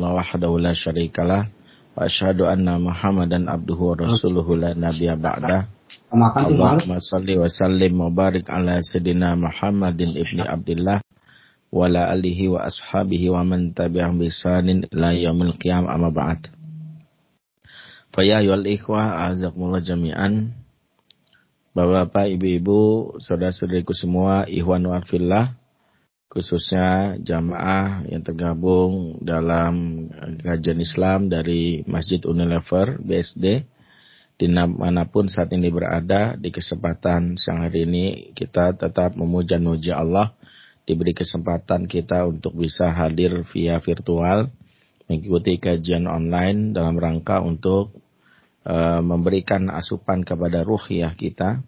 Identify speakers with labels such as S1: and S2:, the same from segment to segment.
S1: illallah wahdahu la syarikalah wa asyhadu anna Muhammadan abduhu wa rasuluhu la nabiyya ba'da. Allahumma salli wa sallim wa barik ala sayyidina Muhammadin ibni Abdullah wa ala alihi wa ashabihi wa man tabi'ahum bi ihsanin ila yaumil qiyamah amma ba'd. Fa ya ayyuhal ikhwah azakumullah jami'an. Bapak-bapak, ibu-ibu, saudara-saudariku semua, ikhwan wa fillah, khususnya jamaah yang tergabung dalam kajian Islam dari Masjid Unilever BSD di mana pun saat ini berada. Di kesempatan siang hari ini kita tetap memuja muja Allah. Diberi kesempatan kita untuk bisa hadir via virtual mengikuti kajian online dalam rangka untuk uh, memberikan asupan kepada ruh ya kita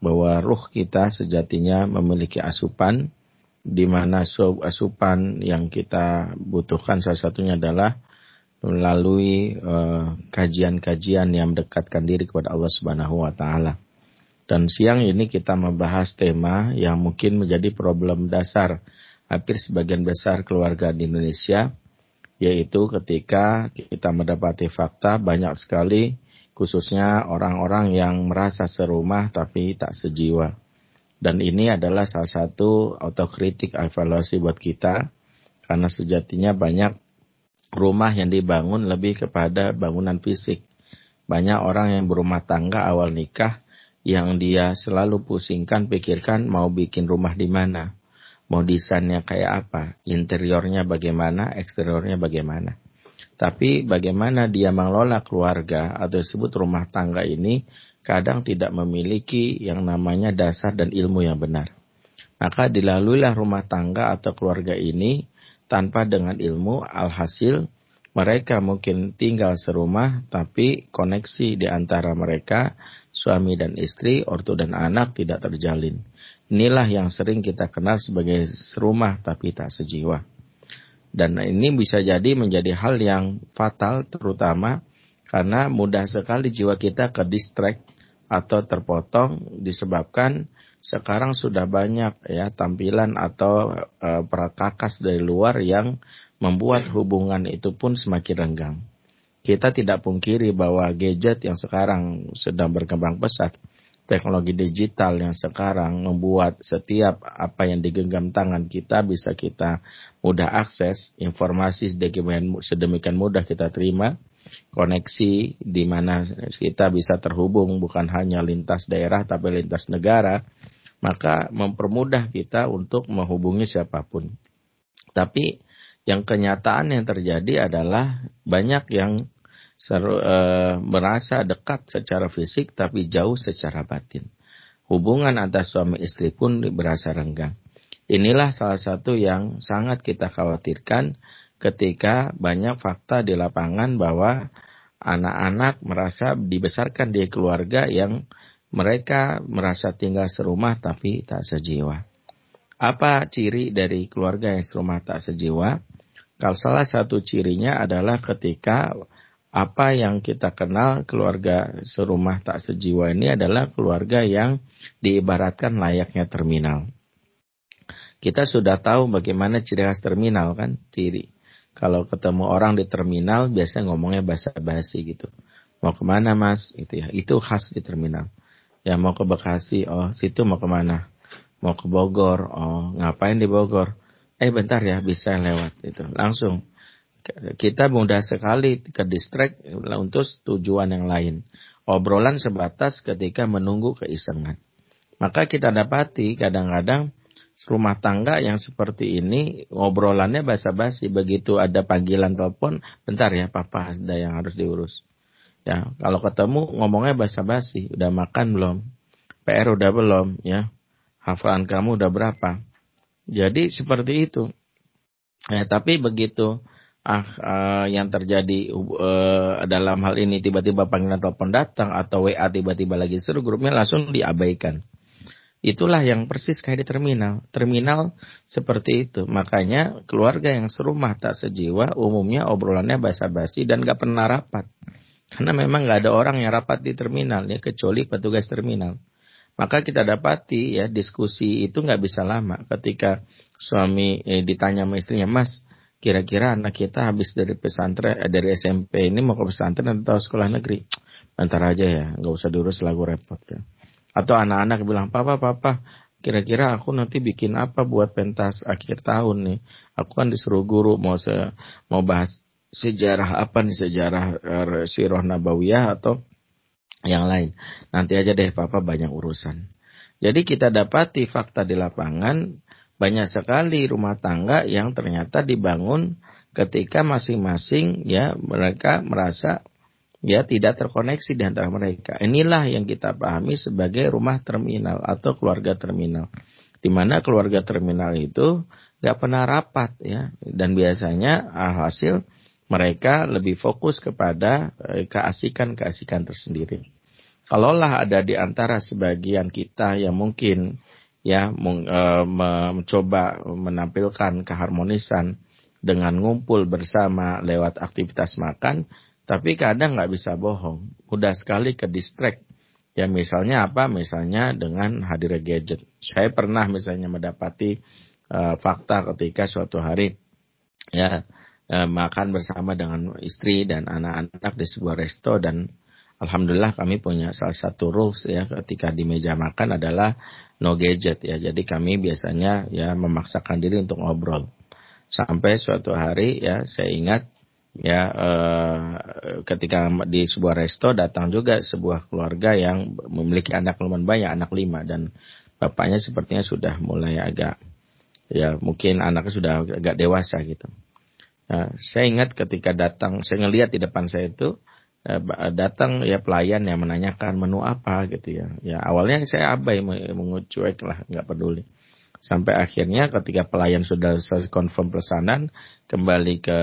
S1: bahwa ruh kita sejatinya memiliki asupan di mana asupan yang kita butuhkan salah satunya adalah melalui eh, kajian-kajian uh, yang mendekatkan diri kepada Allah Subhanahu wa taala. Dan siang ini kita membahas tema yang mungkin menjadi problem dasar hampir sebagian besar keluarga di Indonesia yaitu ketika kita mendapati fakta banyak sekali khususnya orang-orang yang merasa serumah tapi tak sejiwa. Dan ini adalah salah satu autokritik evaluasi buat kita karena sejatinya banyak rumah yang dibangun lebih kepada bangunan fisik. Banyak orang yang berumah tangga awal nikah yang dia selalu pusingkan, pikirkan mau bikin rumah di mana. Mau desainnya kayak apa, interiornya bagaimana, eksteriornya bagaimana. Tapi bagaimana dia mengelola keluarga atau disebut rumah tangga ini kadang tidak memiliki yang namanya dasar dan ilmu yang benar. Maka dilaluilah rumah tangga atau keluarga ini tanpa dengan ilmu, alhasil mereka mungkin tinggal serumah tapi koneksi di antara mereka, suami dan istri, ortu dan anak tidak terjalin. Inilah yang sering kita kenal sebagai serumah tapi tak sejiwa. Dan ini bisa jadi menjadi hal yang fatal terutama karena mudah sekali jiwa kita ke distract atau terpotong disebabkan sekarang sudah banyak ya tampilan atau e, perkakas dari luar yang membuat hubungan itu pun semakin renggang. Kita tidak pungkiri bahwa gadget yang sekarang sedang berkembang pesat, teknologi digital yang sekarang membuat setiap apa yang digenggam tangan kita bisa kita mudah akses, informasi sedemikian mudah kita terima, koneksi di mana kita bisa terhubung bukan hanya lintas daerah tapi lintas negara, maka mempermudah kita untuk menghubungi siapa pun. Tapi yang kenyataan yang terjadi adalah banyak yang seru, e, merasa dekat secara fisik tapi jauh secara batin. Hubungan antara suami istri pun berasa renggang. Inilah salah satu yang sangat kita khawatirkan ketika banyak fakta di lapangan bahwa anak-anak merasa dibesarkan di keluarga yang mereka merasa tinggal serumah tapi tak sejiwa. Apa ciri dari keluarga yang serumah tak sejiwa? Kalau salah satu cirinya adalah ketika apa yang kita kenal keluarga serumah tak sejiwa ini adalah keluarga yang diibaratkan layaknya terminal. Kita sudah tahu bagaimana ciri khas terminal kan, ciri kalau ketemu orang di terminal biasanya ngomongnya bahasa basi gitu. Mau ke mana mas? Itu ya. Itu khas di terminal. Ya mau ke Bekasi. Oh situ mau ke mana? Mau ke Bogor. Oh ngapain di Bogor? Eh bentar ya bisa lewat itu. Langsung kita mudah sekali ke distrik untuk tujuan yang lain. Obrolan sebatas ketika menunggu keisengan. Maka kita dapati kadang-kadang rumah tangga yang seperti ini ngobrolannya basa-basi. Begitu ada panggilan telepon bentar ya papa ada yang harus diurus. Ya kalau ketemu ngomongnya basa-basi. Udah makan belum? PR udah belum ya. Hafalan kamu udah berapa? Jadi seperti itu. Ya tapi begitu ah uh, yang terjadi uh, dalam hal ini tiba-tiba panggilan telepon datang atau WA tiba-tiba lagi seru grupnya langsung diabaikan Itulah yang persis kayak di terminal. Terminal seperti itu. Makanya keluarga yang serumah tak sejiwa umumnya obrolannya basa-basi dan gak pernah rapat. Karena memang gak ada orang yang rapat di terminal ya kecuali petugas terminal. Maka kita dapati ya diskusi itu nggak bisa lama. Ketika suami eh, ditanya sama istrinya, Mas, kira-kira anak kita habis dari pesantren eh, dari SMP ini mau ke pesantren atau sekolah negeri antar aja ya nggak usah diurus lagu repot ya atau anak-anak bilang papa papa kira-kira aku nanti bikin apa buat pentas akhir tahun nih? Aku kan disuruh guru mau se mau bahas sejarah apa nih sejarah uh, Sirah Nabawiyah atau yang lain. Nanti aja deh papa banyak urusan. Jadi kita dapati fakta di lapangan banyak sekali rumah tangga yang ternyata dibangun ketika masing-masing ya mereka merasa ya tidak terkoneksi di antara mereka. Inilah yang kita pahami sebagai rumah terminal atau keluarga terminal. Di mana keluarga terminal itu nggak pernah rapat ya dan biasanya hasil mereka lebih fokus kepada eh, keasikan-keasikan tersendiri. Kalaulah ada di antara sebagian kita yang mungkin ya e, mencoba menampilkan keharmonisan dengan ngumpul bersama lewat aktivitas makan, tapi kadang nggak bisa bohong, mudah sekali ke distract. Ya misalnya apa? Misalnya dengan hadir gadget. Saya pernah misalnya mendapati uh, fakta ketika suatu hari ya uh, makan bersama dengan istri dan anak-anak di sebuah resto dan Alhamdulillah kami punya salah satu rules ya ketika di meja makan adalah no gadget ya. Jadi kami biasanya ya memaksakan diri untuk ngobrol. Sampai suatu hari ya saya ingat ya eh, ketika di sebuah resto datang juga sebuah keluarga yang memiliki anak lumayan banyak anak lima dan bapaknya sepertinya sudah mulai agak ya mungkin anaknya sudah agak dewasa gitu. Nah, saya ingat ketika datang saya ngelihat di depan saya itu Eh, datang ya pelayan yang menanyakan menu apa gitu ya. Ya awalnya saya abai mengucuek lah nggak peduli. Sampai akhirnya ketika pelayan sudah selesai confirm pesanan kembali ke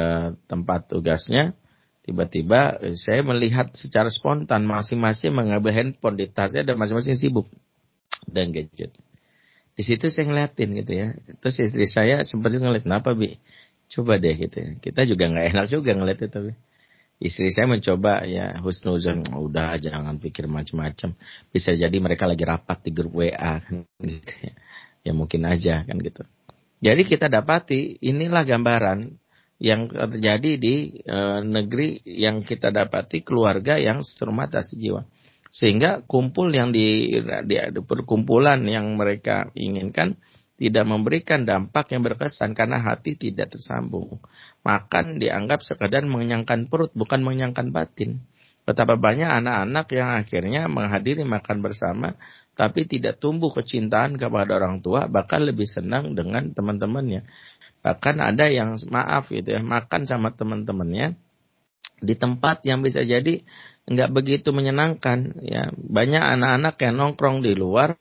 S1: tempat tugasnya tiba-tiba eh, saya melihat secara spontan masing-masing mengambil handphone di tasnya dan masing-masing sibuk dan gadget. Di situ saya ngeliatin gitu ya. Terus istri saya sempat ngeliat kenapa bi? Coba deh gitu ya. Kita juga nggak enak juga ngeliat itu tapi istri saya mencoba ya husnuzon udah jangan pikir macam-macam bisa jadi mereka lagi rapat di grup WA kan gitu ya. Ya mungkin aja kan gitu jadi kita dapati inilah gambaran yang terjadi di e, negeri yang kita dapati keluarga yang serumata sejiwa sehingga kumpul yang di, di perkumpulan yang mereka inginkan tidak memberikan dampak yang berkesan karena hati tidak tersambung. Makan dianggap sekadar mengenyangkan perut, bukan mengenyangkan batin. Betapa banyak anak-anak yang akhirnya menghadiri makan bersama, tapi tidak tumbuh kecintaan kepada orang tua, bahkan lebih senang dengan teman-temannya. Bahkan ada yang maaf gitu ya, makan sama teman-temannya di tempat yang bisa jadi nggak begitu menyenangkan. Ya, banyak anak-anak yang nongkrong di luar,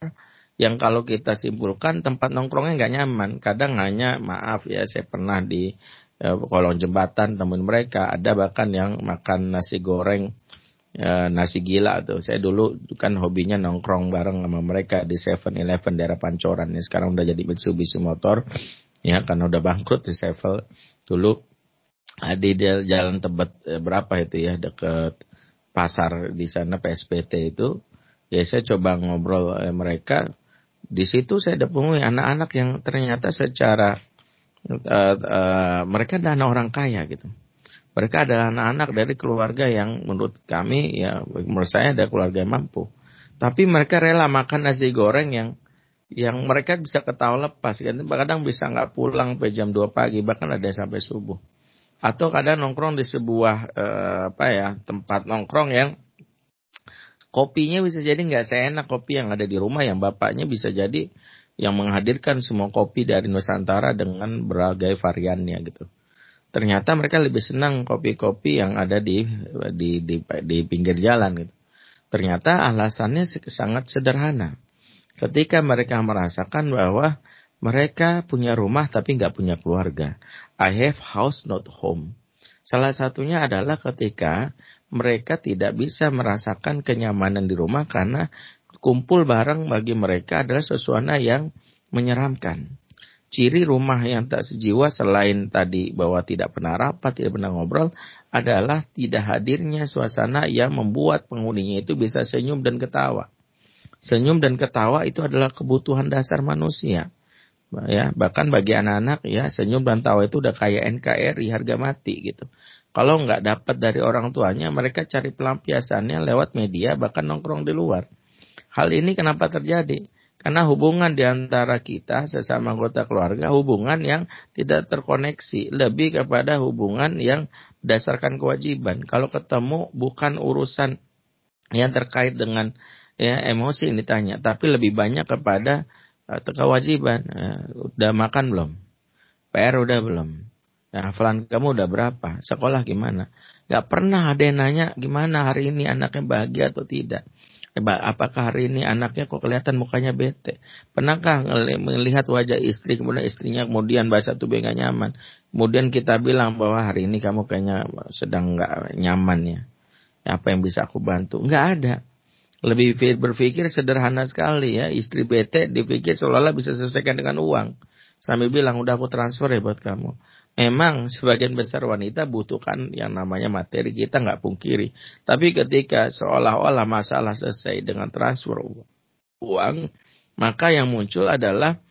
S1: yang kalau kita simpulkan tempat nongkrongnya nggak nyaman. Kadang hanya maaf ya saya pernah di eh, kolong jembatan temen mereka ada bahkan yang makan nasi goreng eh, nasi gila tuh. Saya dulu kan hobinya nongkrong bareng sama mereka di Seven Eleven daerah Pancoran. Ini sekarang udah jadi Mitsubishi Motor ya karena udah bangkrut di Sevel dulu di jalan Tebet eh, berapa itu ya deket pasar di sana PSPT itu ya saya coba ngobrol eh, mereka di situ saya temui anak-anak yang ternyata secara uh, uh, mereka adalah orang kaya gitu. Mereka adalah anak-anak dari keluarga yang menurut kami ya menurut saya ada keluarga yang mampu. Tapi mereka rela makan nasi goreng yang yang mereka bisa ketawa lepas kadang bisa nggak pulang sampai jam 2 pagi bahkan ada sampai subuh atau kadang nongkrong di sebuah uh, apa ya tempat nongkrong yang Kopinya bisa jadi nggak seenak kopi yang ada di rumah yang bapaknya bisa jadi yang menghadirkan semua kopi dari Nusantara dengan berbagai variannya gitu. Ternyata mereka lebih senang kopi-kopi yang ada di, di di di pinggir jalan gitu. Ternyata alasannya sangat sederhana. Ketika mereka merasakan bahwa mereka punya rumah tapi nggak punya keluarga. I have house not home. Salah satunya adalah ketika mereka tidak bisa merasakan kenyamanan di rumah karena kumpul bareng bagi mereka adalah sesuatu yang menyeramkan. Ciri rumah yang tak sejiwa selain tadi bahwa tidak pernah rapat, tidak pernah ngobrol, adalah tidak hadirnya suasana yang membuat penghuninya itu bisa senyum dan ketawa. Senyum dan ketawa itu adalah kebutuhan dasar manusia. ya bahkan bagi anak-anak ya senyum dan tawa itu udah kayak NKRI harga mati gitu kalau nggak dapat dari orang tuanya mereka cari pelampiasannya lewat media bahkan nongkrong di luar hal ini kenapa terjadi karena hubungan di antara kita sesama anggota keluarga hubungan yang tidak terkoneksi, lebih kepada hubungan yang berdasarkan kewajiban. Kalau ketemu bukan urusan yang terkait dengan ya emosi yang ditanya, tapi lebih banyak kepada uh, kewajiban. Uh, udah makan belum? PR udah belum? Nah, kamu udah berapa? Sekolah gimana? Gak pernah ada yang nanya gimana hari ini anaknya bahagia atau tidak apakah hari ini anaknya kok kelihatan mukanya bete? Pernahkah melihat wajah istri kemudian istrinya kemudian bahasa tubuh nggak nyaman? Kemudian kita bilang bahwa hari ini kamu kayaknya sedang nggak nyaman ya. Apa yang bisa aku bantu? Nggak ada. Lebih berpikir sederhana sekali ya. Istri bete dipikir seolah-olah bisa selesaikan dengan uang. Sambil bilang udah aku transfer ya buat kamu. Memang sebagian besar wanita butuhkan yang namanya materi kita nggak pungkiri. Tapi ketika seolah-olah masalah selesai dengan transfer uang, maka yang muncul adalah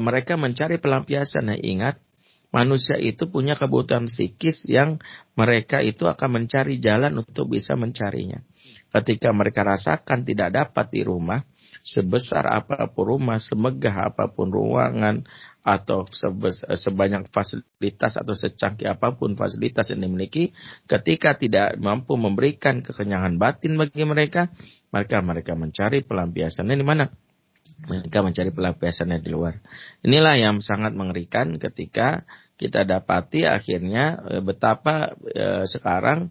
S1: mereka mencari pelampiasan. Nah, ingat, manusia itu punya kebutuhan psikis yang mereka itu akan mencari jalan untuk bisa mencarinya. Ketika mereka rasakan tidak dapat di rumah, sebesar apa pun rumah, semegah apa pun ruangan, atau sebanyak fasilitas atau secanggih apa pun fasilitas yang dimiliki, ketika tidak mampu memberikan kekenyangan batin bagi mereka, maka mereka mencari pelampiasannya di mana? Mereka mencari pelampiasannya di luar. Inilah yang sangat mengerikan ketika kita dapati akhirnya eh, betapa eh, sekarang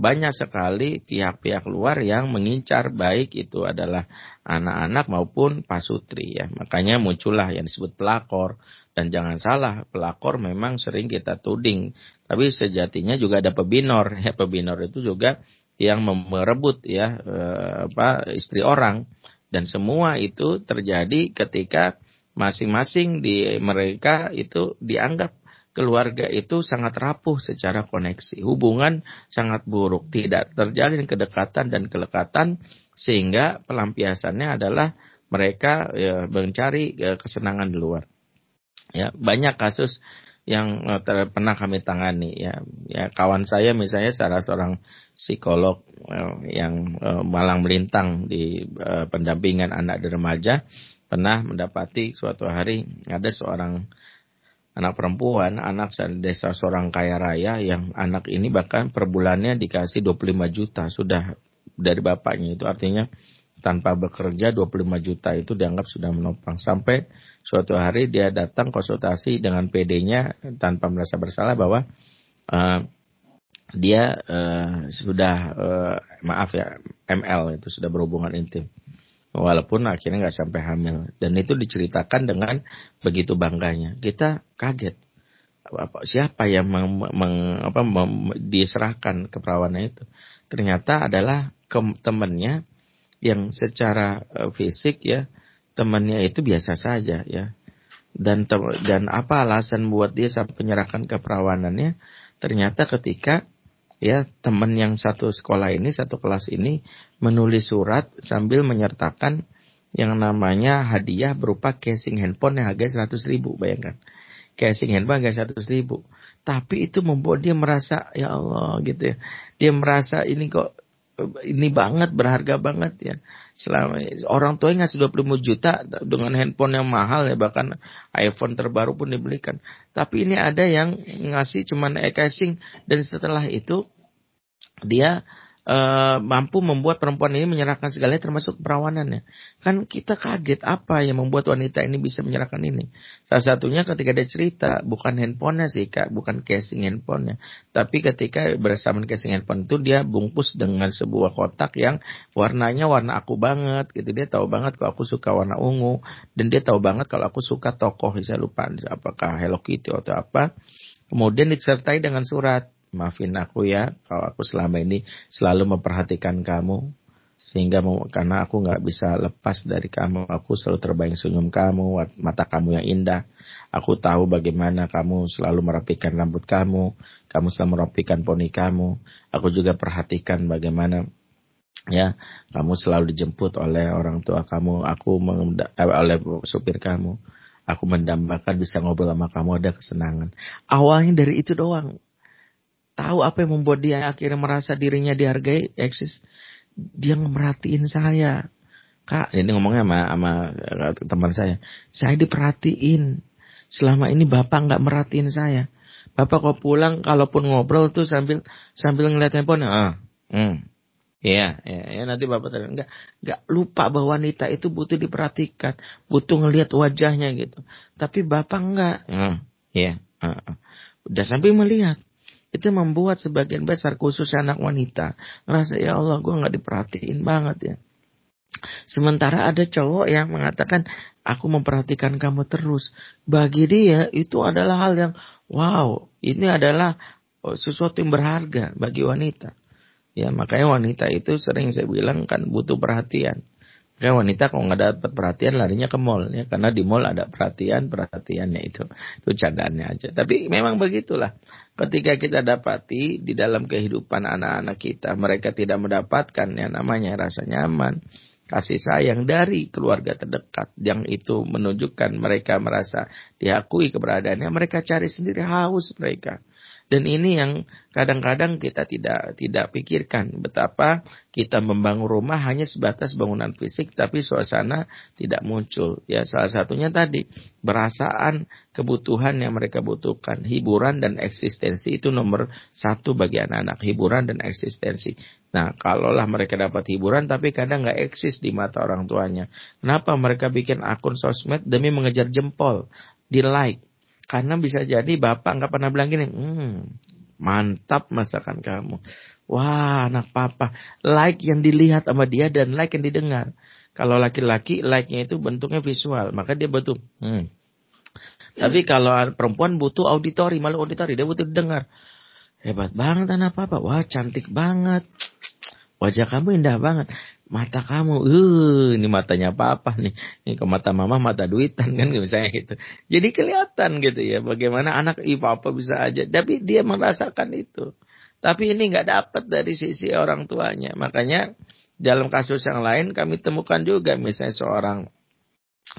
S1: banyak sekali pihak-pihak luar yang mengincar baik itu adalah anak-anak maupun pasutri ya. Makanya muncullah yang disebut pelakor. Dan jangan salah pelakor memang sering kita tuding. Tapi sejatinya juga ada pebinor ya. Pebinor itu juga yang merebut ya eh, apa istri orang. Dan semua itu terjadi ketika masing-masing di mereka itu dianggap keluarga itu sangat rapuh secara koneksi. Hubungan sangat buruk, tidak terjalin kedekatan dan kelekatan sehingga pelampiasannya adalah mereka ya, mencari ya, kesenangan di luar. Ya, banyak kasus yang uh, pernah kami tangani ya. Ya kawan saya misalnya salah seorang psikolog uh, yang uh, malang melintang di uh, pendampingan anak dan remaja pernah mendapati suatu hari ada seorang anak perempuan, anak desa seorang kaya raya yang anak ini bahkan per bulannya dikasih 25 juta sudah dari bapaknya. Itu artinya tanpa bekerja 25 juta itu dianggap sudah menopang. Sampai suatu hari dia datang konsultasi dengan PD-nya tanpa merasa bersalah bahwa uh, dia uh, sudah uh, maaf ya ML itu sudah berhubungan intim walaupun akhirnya nggak sampai hamil. Dan itu diceritakan dengan begitu bangganya. Kita kaget. Apa siapa yang meng, meng, apa, mem, diserahkan keperawanan itu? Ternyata adalah ke, temannya yang secara uh, fisik ya temannya itu biasa saja ya. Dan dan apa alasan buat dia sampai penyerahkan keperawanannya ternyata ketika ya teman yang satu sekolah ini satu kelas ini menulis surat sambil menyertakan yang namanya hadiah berupa casing handphone yang harganya 100 ribu bayangkan. Casing handphone harga 100 ribu. Tapi itu membuat dia merasa ya Allah gitu ya. Dia merasa ini kok ini banget berharga banget ya selama orang tua ngasih 25 juta dengan handphone yang mahal ya bahkan iPhone terbaru pun dibelikan. Tapi ini ada yang ngasih cuman e-casing. Dan setelah itu dia uh, mampu membuat perempuan ini menyerahkan segalanya termasuk perawanannya. Kan kita kaget apa yang membuat wanita ini bisa menyerahkan ini. Salah satunya ketika dia cerita bukan handphonenya sih kak, bukan casing handphonenya. Tapi ketika bersama casing handphone itu dia bungkus dengan sebuah kotak yang warnanya warna aku banget gitu. Dia tahu banget kalau aku suka warna ungu dan dia tahu banget kalau aku suka tokoh saya lupa apakah Hello Kitty atau apa. Kemudian disertai dengan surat maafin aku ya kalau aku selama ini selalu memperhatikan kamu sehingga karena aku nggak bisa lepas dari kamu. Aku selalu terbayang senyum kamu mata kamu yang indah. Aku tahu bagaimana kamu selalu merapikan rambut kamu kamu selalu merapikan poni kamu. Aku juga perhatikan bagaimana ya kamu selalu dijemput oleh orang tua kamu. Aku eh, oleh supir kamu. Aku mendambakan bisa ngobrol sama kamu ada kesenangan. Awalnya dari itu doang. Tahu apa yang membuat dia akhirnya merasa dirinya dihargai, eksis. Dia merhatiin saya. Kak, ini ngomongnya sama, sama teman saya. Saya diperhatiin. Selama ini bapak nggak merhatiin saya. Bapak kok pulang, kalaupun ngobrol tuh sambil sambil ngeliat handphone, ah, hmm, Iya, ya, ya, nanti bapak tadi enggak, enggak lupa bahwa wanita itu butuh diperhatikan, butuh ngelihat wajahnya gitu. Tapi bapak enggak, hmm, ya, uh, udah sampai melihat. Itu membuat sebagian besar khusus anak wanita ngerasa ya Allah gue nggak diperhatiin banget ya. Sementara ada cowok yang mengatakan aku memperhatikan kamu terus. Bagi dia itu adalah hal yang wow, ini adalah oh, sesuatu yang berharga bagi wanita. Ya makanya wanita itu sering saya bilang kan butuh perhatian. Kayak wanita kalau nggak dapat perhatian larinya ke mall ya karena di mall ada perhatian perhatiannya itu itu candaannya aja. Tapi memang begitulah. Ketika kita dapati di dalam kehidupan anak-anak kita mereka tidak mendapatkan yang namanya rasa nyaman, kasih sayang dari keluarga terdekat yang itu menunjukkan mereka merasa diakui keberadaannya mereka cari sendiri haus mereka dan ini yang kadang-kadang kita tidak tidak pikirkan betapa kita membangun rumah hanya sebatas bangunan fisik tapi suasana tidak muncul. Ya salah satunya tadi perasaan kebutuhan yang mereka butuhkan, hiburan dan eksistensi itu nomor satu bagi anak-anak, hiburan dan eksistensi. Nah, kalaulah mereka dapat hiburan tapi kadang nggak eksis di mata orang tuanya. Kenapa mereka bikin akun sosmed demi mengejar jempol, di like, karena bisa jadi bapak nggak pernah bilang gini, hmm, mantap masakan kamu. Wah, anak papa. Like yang dilihat sama dia dan like yang didengar. Kalau laki-laki, like-nya itu bentuknya visual. Maka dia butuh. Hmm. Tapi kalau perempuan butuh auditori, malu auditori. Dia butuh dengar. Hebat banget anak papa. Wah, cantik banget. Wajah kamu indah banget mata kamu, uh, ini matanya papa nih, ini ke mata mama mata duitan kan? Misalnya gitu. Jadi kelihatan gitu ya bagaimana anak ibu apa bisa aja, tapi dia merasakan itu. Tapi ini nggak dapat dari sisi orang tuanya, makanya dalam kasus yang lain kami temukan juga misalnya seorang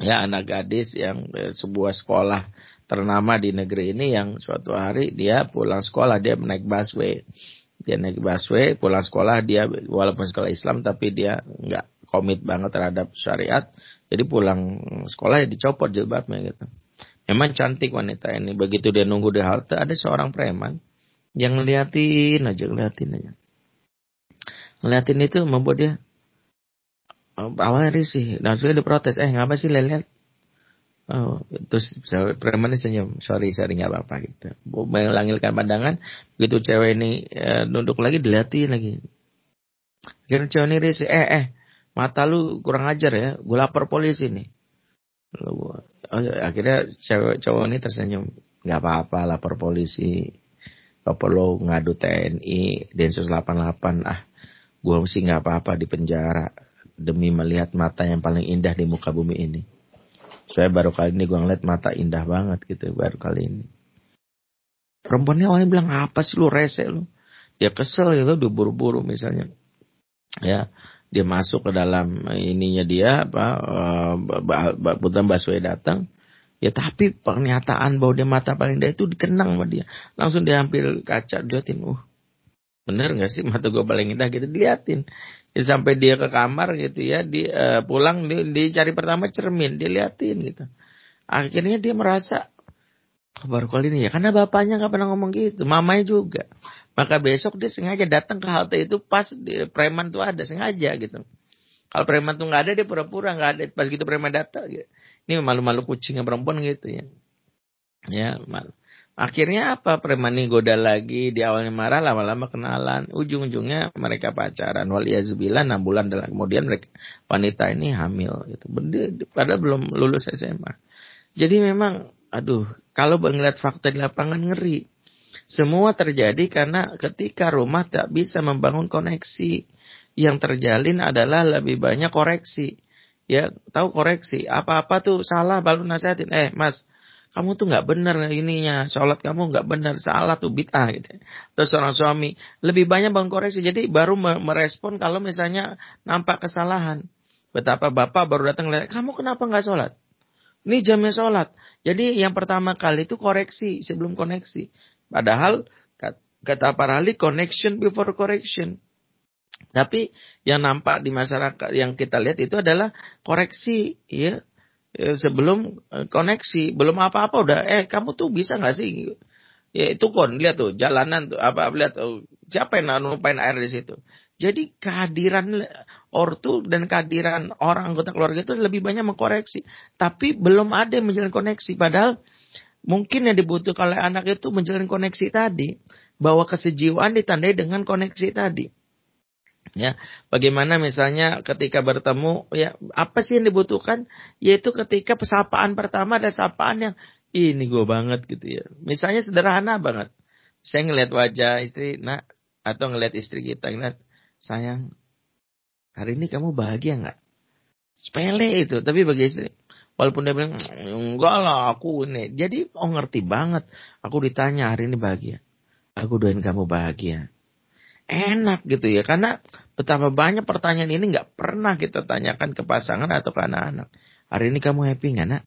S1: ya anak gadis yang eh, sebuah sekolah ternama di negeri ini yang suatu hari dia pulang sekolah dia naik busway dia naik busway pulang sekolah dia walaupun sekolah Islam tapi dia nggak komit banget terhadap syariat. Jadi pulang sekolah ya dicopot jilbabnya gitu. Memang cantik wanita ini. Begitu dia nunggu di halte ada seorang preman yang ngeliatin aja ngeliatin aja. Ngeliatin itu membuat dia awalnya risih. Nah sudah diprotes eh ngapa sih lihat Oh, terus preman senyum, sorry sorry nggak apa-apa gitu. Melangilkan pandangan, begitu cewek ini e, nunduk lagi dilihatin lagi. Akhirnya cewek ini risih, eh eh, mata lu kurang ajar ya, gue lapor polisi nih. Lalu, oh, akhirnya cewek cowok ini tersenyum, nggak apa-apa lapor polisi. Gak perlu ngadu TNI, Densus 88, ah, gue mesti nggak apa-apa di penjara demi melihat mata yang paling indah di muka bumi ini. Saya baru kali ini gue ngeliat mata indah banget gitu baru kali ini. Perempuannya awalnya bilang apa sih lu rese lu. Dia kesel gitu dia buru-buru misalnya. Ya, dia masuk ke dalam ininya dia apa uh, Butan Baswe datang ya tapi pernyataan bahwa dia mata paling indah itu dikenang sama dia langsung dia ambil kaca diliatin uh bener gak sih mata gue paling indah gitu diliatin ya, sampai dia ke kamar gitu ya di uh, pulang di, dicari pertama cermin diliatin gitu. Akhirnya dia merasa baru kali ini ya? Karena bapaknya nggak pernah ngomong gitu mamanya juga. Maka besok dia sengaja datang ke halte itu pas di, preman tuh ada sengaja gitu. Kalau preman tuh nggak ada dia pura-pura nggak ada. Pas gitu preman datang gitu. ini malu-malu kucingnya perempuan gitu ya. Ya malu Akhirnya apa? Preman ini goda lagi, di awalnya marah, lama-lama kenalan. Ujung-ujungnya mereka pacaran. Waliyazubillah 6 bulan dan kemudian mereka, wanita ini hamil. Gitu. Padahal belum lulus SMA. Jadi memang, aduh, kalau melihat fakta di lapangan ngeri. Semua terjadi karena ketika rumah tak bisa membangun koneksi. Yang terjalin adalah lebih banyak koreksi. Ya, tahu koreksi. Apa-apa tuh salah, baru nasihatin. Eh, mas, kamu tuh nggak benar ininya, sholat kamu nggak benar, salah tuh bid'ah gitu. Terus seorang suami lebih banyak bangun koreksi, jadi baru merespon kalau misalnya nampak kesalahan. Betapa bapak baru datang lihat, kamu kenapa nggak sholat? Ini jamnya sholat. Jadi yang pertama kali itu koreksi sebelum koneksi. Padahal kata para ahli connection before correction. Tapi yang nampak di masyarakat yang kita lihat itu adalah koreksi ya sebelum eh, koneksi belum apa-apa udah eh kamu tuh bisa nggak sih ya itu kon lihat tuh jalanan tuh apa lihat tuh siapa yang numpain air di situ jadi kehadiran ortu dan kehadiran orang anggota keluarga itu lebih banyak mengkoreksi. Tapi belum ada yang menjalin koneksi. Padahal mungkin yang dibutuhkan oleh anak itu menjalin koneksi tadi. Bahwa kesejiwaan ditandai dengan koneksi tadi. Ya, bagaimana misalnya ketika bertemu, ya apa sih yang dibutuhkan? Yaitu ketika pesapaan pertama ada sapaan yang ini gue banget gitu ya. Misalnya sederhana banget. Saya ngeliat wajah istri, nak atau ngeliat istri kita ngeliat sayang, hari ini kamu bahagia nggak? Sepele itu, tapi bagi istri, walaupun dia bilang, enggak lah aku ini. Jadi, oh ngerti banget. Aku ditanya hari ini bahagia. Aku doain kamu bahagia. Enak gitu ya, karena betapa banyak pertanyaan ini nggak pernah kita tanyakan ke pasangan atau ke anak-anak. Hari ini kamu happy nggak nak?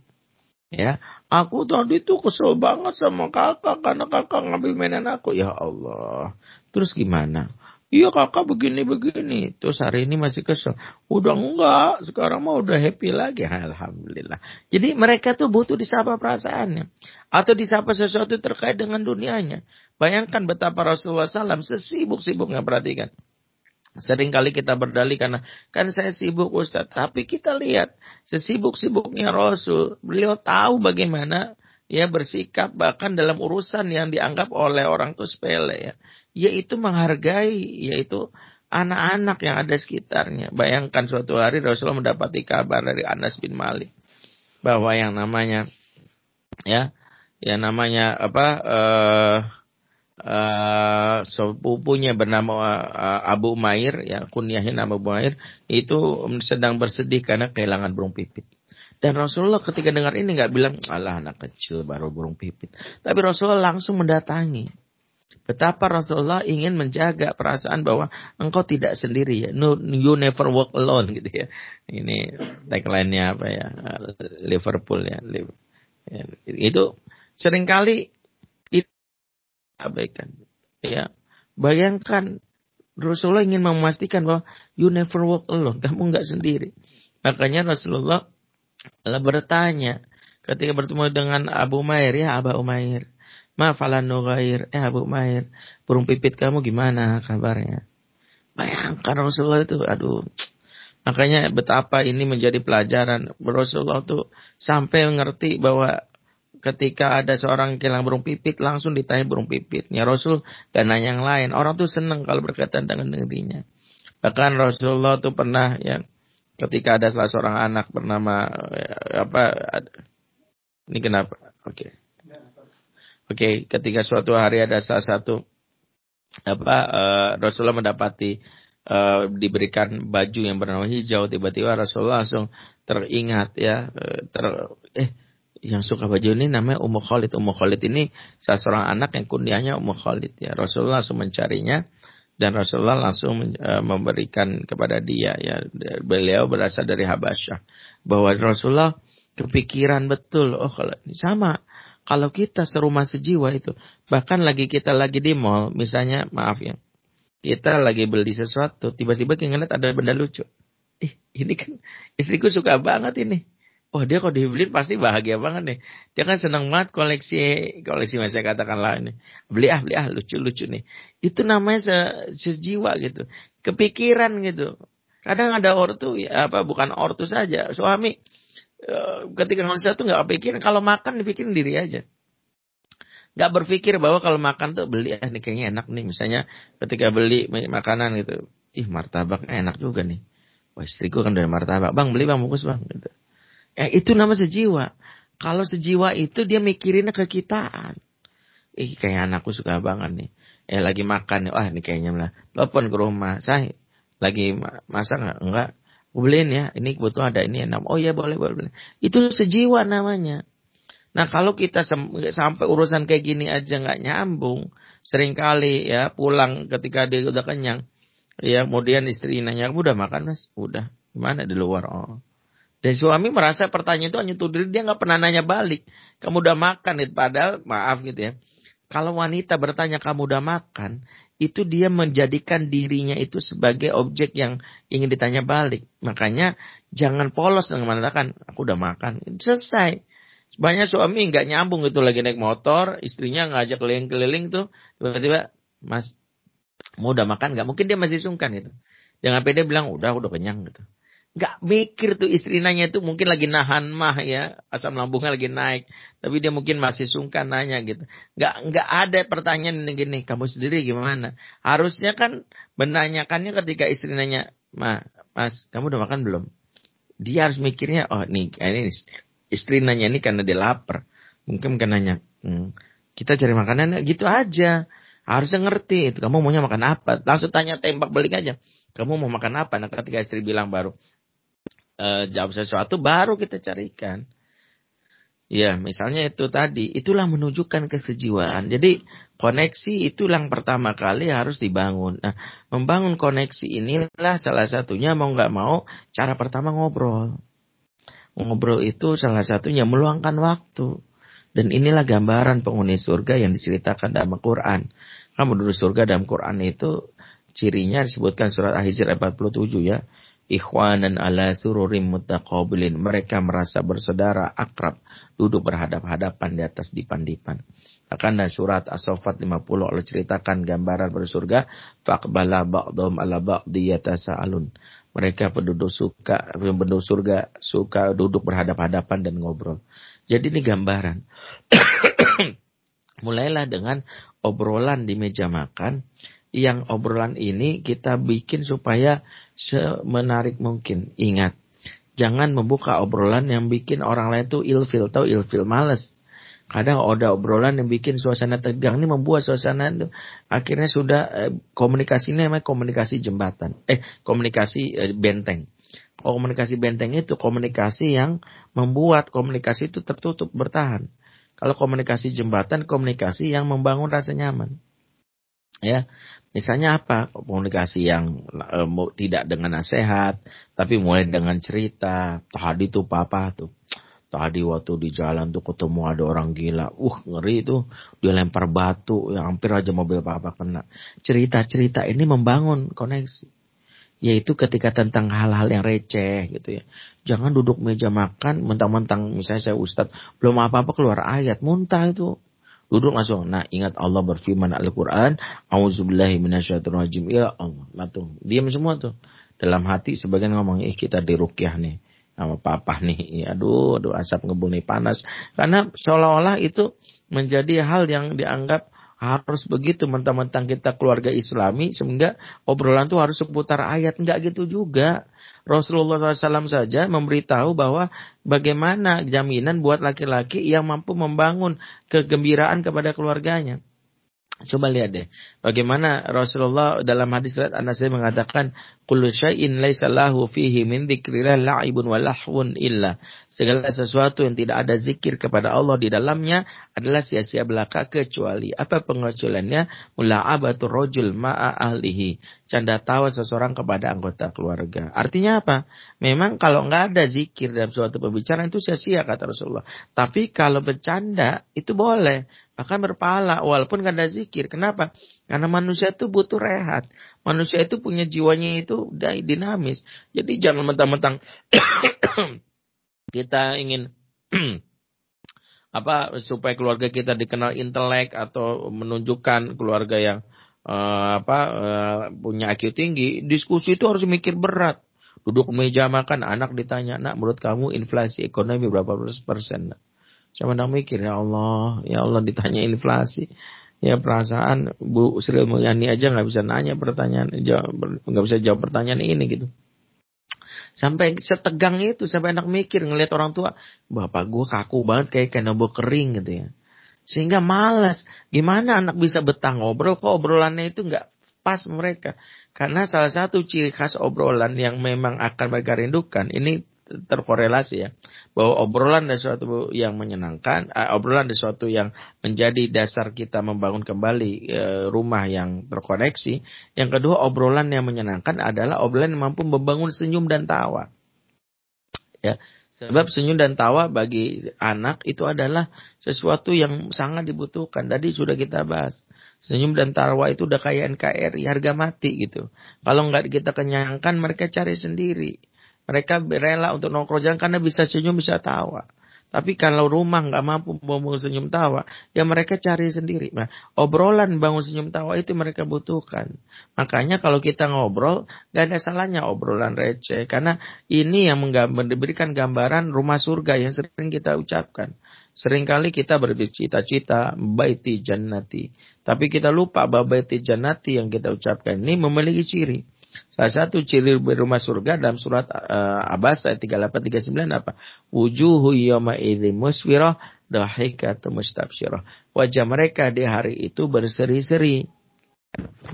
S1: Ya, aku tadi tuh kesel banget sama kakak karena kakak ngambil mainan aku. Ya Allah. Terus gimana? Iya kakak begini-begini. Terus hari ini masih kesel. Udah enggak. Sekarang mah udah happy lagi. Alhamdulillah. Jadi mereka tuh butuh disapa perasaannya. Atau disapa sesuatu terkait dengan dunianya. Bayangkan betapa Rasulullah SAW sesibuk-sibuknya perhatikan. Sering kali kita berdalih karena kan saya sibuk Ustaz. Tapi kita lihat sesibuk-sibuknya Rasul. Beliau tahu bagaimana ya bersikap bahkan dalam urusan yang dianggap oleh orang itu sepele ya yaitu menghargai yaitu anak-anak yang ada sekitarnya. Bayangkan suatu hari Rasulullah mendapati kabar dari Anas bin Malik bahwa yang namanya ya yang namanya apa uh, uh, sepupunya bernama uh, Abu Umair ya kunyahnya nama Abu Umair itu sedang bersedih karena kehilangan burung pipit. Dan Rasulullah ketika dengar ini nggak bilang, Allah anak kecil baru burung pipit. Tapi Rasulullah langsung mendatangi Betapa Rasulullah ingin menjaga perasaan bahwa engkau tidak sendiri ya. No, you never walk alone gitu ya. Ini tagline-nya apa ya? Liverpool ya. ya. Itu sering kali abaikan. Ya. Bayangkan Rasulullah ingin memastikan bahwa you never walk alone. Kamu nggak sendiri. Makanya Rasulullah bertanya ketika bertemu dengan Abu Umair ya Abu Umair Mafalan nugair. Eh Abu Mair. Burung pipit kamu gimana kabarnya? Bayangkan Rasulullah itu. Aduh. Makanya betapa ini menjadi pelajaran. Rasulullah itu sampai mengerti bahwa ketika ada seorang kilang burung pipit langsung ditanya burung pipitnya. Rasul gak nanya yang lain. Orang tuh seneng kalau berkaitan dengan dirinya. Bahkan Rasulullah tuh pernah yang ketika ada salah seorang anak bernama eh, apa ini kenapa? Oke. Okay. Oke, okay, ketika suatu hari ada salah satu apa uh, Rasulullah mendapati uh, diberikan baju yang bernama hijau, tiba-tiba Rasulullah langsung teringat ya ter eh yang suka baju ini namanya Ummu Khalid. Ummu Khalid ini salah seorang anak yang kunyahnya Ummu Khalid ya. Rasulullah langsung mencarinya dan Rasulullah langsung uh, memberikan kepada dia ya. Beliau berasal dari Habasyah. Bahwa Rasulullah kepikiran betul, oh kalau sama kalau kita serumah sejiwa itu, bahkan lagi kita lagi di mall, misalnya maaf ya, kita lagi beli sesuatu, tiba-tiba kita ngeliat ada benda lucu. Ih, ini kan istriku suka banget ini. Oh dia kalau dibeli pasti bahagia banget nih. Dia kan senang banget koleksi koleksi saya katakanlah ini. Beli ah beli ah lucu-lucu nih. Itu namanya se, sejiwa gitu. Kepikiran gitu. Kadang ada ortu ya apa bukan ortu saja. Suami Eh, ketika manusia tuh nggak pikir kalau makan dipikirin diri aja nggak berpikir bahwa kalau makan tuh beli ah ini kayaknya enak nih misalnya ketika beli makanan gitu ih martabak enak juga nih wah istriku kan dari martabak bang beli bang bungkus bang gitu eh itu nama sejiwa kalau sejiwa itu dia mikirinnya kekitaan ih kayak anakku suka banget nih eh lagi makan nih wah ini kayaknya lah telepon ke rumah saya lagi masak nggak enggak beliin ya, ini kebetulan ada ini enak. Oh ya boleh, boleh. Itu sejiwa namanya. Nah kalau kita sampai urusan kayak gini aja nggak nyambung, sering kali ya pulang ketika dia udah kenyang, ya kemudian istri nanya, udah makan mas? Udah. Gimana di luar? Oh. Dan suami merasa pertanyaan itu hanya tuh diri, dia nggak pernah nanya balik. Kamu udah makan itu, padahal maaf gitu ya. Kalau wanita bertanya kamu udah makan, itu dia menjadikan dirinya itu sebagai objek yang ingin ditanya balik. Makanya jangan polos dengan mengatakan aku udah makan. Selesai. Sebanyak suami nggak nyambung itu lagi naik motor, istrinya ngajak keliling-keliling tuh, tiba-tiba Mas mau udah makan nggak? Mungkin dia masih sungkan gitu. Jangan pede bilang udah udah kenyang gitu. Gak mikir tuh istri nanya itu mungkin lagi nahan mah ya. Asam lambungnya lagi naik. Tapi dia mungkin masih sungkan nanya gitu. Gak nggak ada pertanyaan gini kamu sendiri gimana? Harusnya kan menanyakannya ketika istri nanya ma mas kamu udah makan belum? Dia harus mikirnya oh nih ini istri nanya ini karena dia lapar. Mungkin kan nanya hmm, kita cari makanan gitu aja. Harusnya ngerti itu. Kamu maunya makan apa? Langsung tanya tembak balik aja. Kamu mau makan apa? Nah ketika istri bilang baru uh, jawab sesuatu baru kita carikan. Ya, misalnya itu tadi, itulah menunjukkan kesejiwaan. Jadi koneksi itu yang pertama kali harus dibangun. Nah, membangun koneksi inilah salah satunya mau nggak mau cara pertama ngobrol. Ngobrol itu salah satunya meluangkan waktu. Dan inilah gambaran penghuni surga yang diceritakan dalam Al-Quran. Kamu dulu surga dalam Quran itu cirinya disebutkan surat Al-Hijr 47 ya ikhwanan ala sururim mutaqabilin. Mereka merasa bersaudara, akrab, duduk berhadap-hadapan di atas dipan-dipan. Dan surat As-Saffat 50 Allah ceritakan gambaran bersurga. Faqbala ba'dhum ala ba'di yatasa'alun. Mereka penduduk suka, penduduk surga suka duduk berhadap-hadapan dan ngobrol. Jadi ini gambaran. Mulailah dengan obrolan di meja makan yang obrolan ini kita bikin supaya semenarik mungkin. Ingat, jangan membuka obrolan yang bikin orang lain tuh ilfil atau ilfil males. Kadang ada obrolan yang bikin suasana tegang ini membuat suasana itu akhirnya sudah eh, komunikasi ini namanya komunikasi jembatan. Eh, komunikasi eh, benteng. Komunikasi benteng itu komunikasi yang membuat komunikasi itu tertutup bertahan. Kalau komunikasi jembatan, komunikasi yang membangun rasa nyaman. Ya, misalnya apa? Komunikasi yang e, tidak dengan nasihat, tapi mulai dengan cerita. Tadi tuh papa tuh. Tadi waktu di jalan tuh ketemu ada orang gila. Uh, ngeri tuh. Dia lempar batu, yang hampir aja mobil papa kena. Cerita-cerita ini membangun koneksi. Yaitu ketika tentang hal-hal yang receh gitu ya. Jangan duduk meja makan, mentang-mentang misalnya saya ustadz, belum apa-apa keluar ayat, muntah itu Duduk langsung. Nah, ingat Allah berfirman Al-Quran. Auzubillahi minasyaitonirrajim. Ya Allah. Matung. Diam semua tuh. Dalam hati sebagian ngomong, ih kita dirukyah nih. Sama papa nih. Aduh, aduh asap ngebul nih panas. Karena seolah-olah itu menjadi hal yang dianggap harus begitu mentang-mentang kita keluarga islami sehingga obrolan tuh harus seputar ayat enggak gitu juga Rasulullah SAW saja memberitahu bahwa bagaimana jaminan buat laki-laki yang mampu membangun kegembiraan kepada keluarganya. Coba lihat deh, bagaimana Rasulullah dalam hadis riwayat Anas mengatakan, "Kullu syai'in laisa lahu fihi min dzikrillah la'ibun wa lahwun illa." Segala sesuatu yang tidak ada zikir kepada Allah di dalamnya adalah sia-sia belaka kecuali apa pengecualiannya? Mula'abatul rajul ma'a ahlihi. Canda tawa seseorang kepada anggota keluarga. Artinya apa? Memang kalau nggak ada zikir dalam suatu pembicaraan itu sia-sia kata Rasulullah. Tapi kalau bercanda itu boleh akan berpahala walaupun gak ada zikir. Kenapa? Karena manusia itu butuh rehat. Manusia itu punya jiwanya itu dinamis. Jadi jangan mentang-mentang kita ingin apa supaya keluarga kita dikenal intelek atau menunjukkan keluarga yang uh, apa uh, punya IQ tinggi, diskusi itu harus mikir berat. Duduk meja makan, anak ditanya, "Nak, menurut kamu inflasi ekonomi berapa persen?" Saya menang mikir ya Allah, ya Allah ditanya inflasi. Ya perasaan Bu Sri Mulyani aja nggak bisa nanya pertanyaan, nggak bisa jawab pertanyaan ini gitu. Sampai setegang itu, sampai anak mikir ngelihat orang tua, bapak gue kaku banget kayak kenobo kering gitu ya. Sehingga malas. Gimana anak bisa betah ngobrol kok obrolannya itu nggak pas mereka. Karena salah satu ciri khas obrolan yang memang akan mereka rindukan ini terkorelasi ya bahwa obrolan dan sesuatu yang menyenangkan uh, obrolan dan sesuatu yang menjadi dasar kita membangun kembali uh, rumah yang terkoneksi yang kedua obrolan yang menyenangkan adalah obrolan yang mampu membangun senyum dan tawa Ya, sebab senyum dan tawa bagi anak itu adalah sesuatu yang sangat dibutuhkan. Tadi sudah kita bahas. Senyum dan tawa itu udah kayak NKRI, harga mati gitu. Kalau nggak kita kenyangkan, mereka cari sendiri. Mereka rela untuk nongkrong jalan karena bisa senyum, bisa tawa. Tapi kalau rumah nggak mampu bangun senyum tawa, ya mereka cari sendiri. Nah, obrolan bangun senyum tawa itu mereka butuhkan. Makanya kalau kita ngobrol, nggak ada salahnya obrolan receh. Karena ini yang memberikan gambaran rumah surga yang sering kita ucapkan. Seringkali kita bercita-cita baiti jannati. Tapi kita lupa bahwa baiti jannati yang kita ucapkan ini memiliki ciri. Salah satu ciri rumah surga dalam surat uh, Abbas ayat 38 39 apa? Wujuhu yawma idzin muswirah dahikatu mustabsyirah. Wajah mereka di hari itu berseri-seri.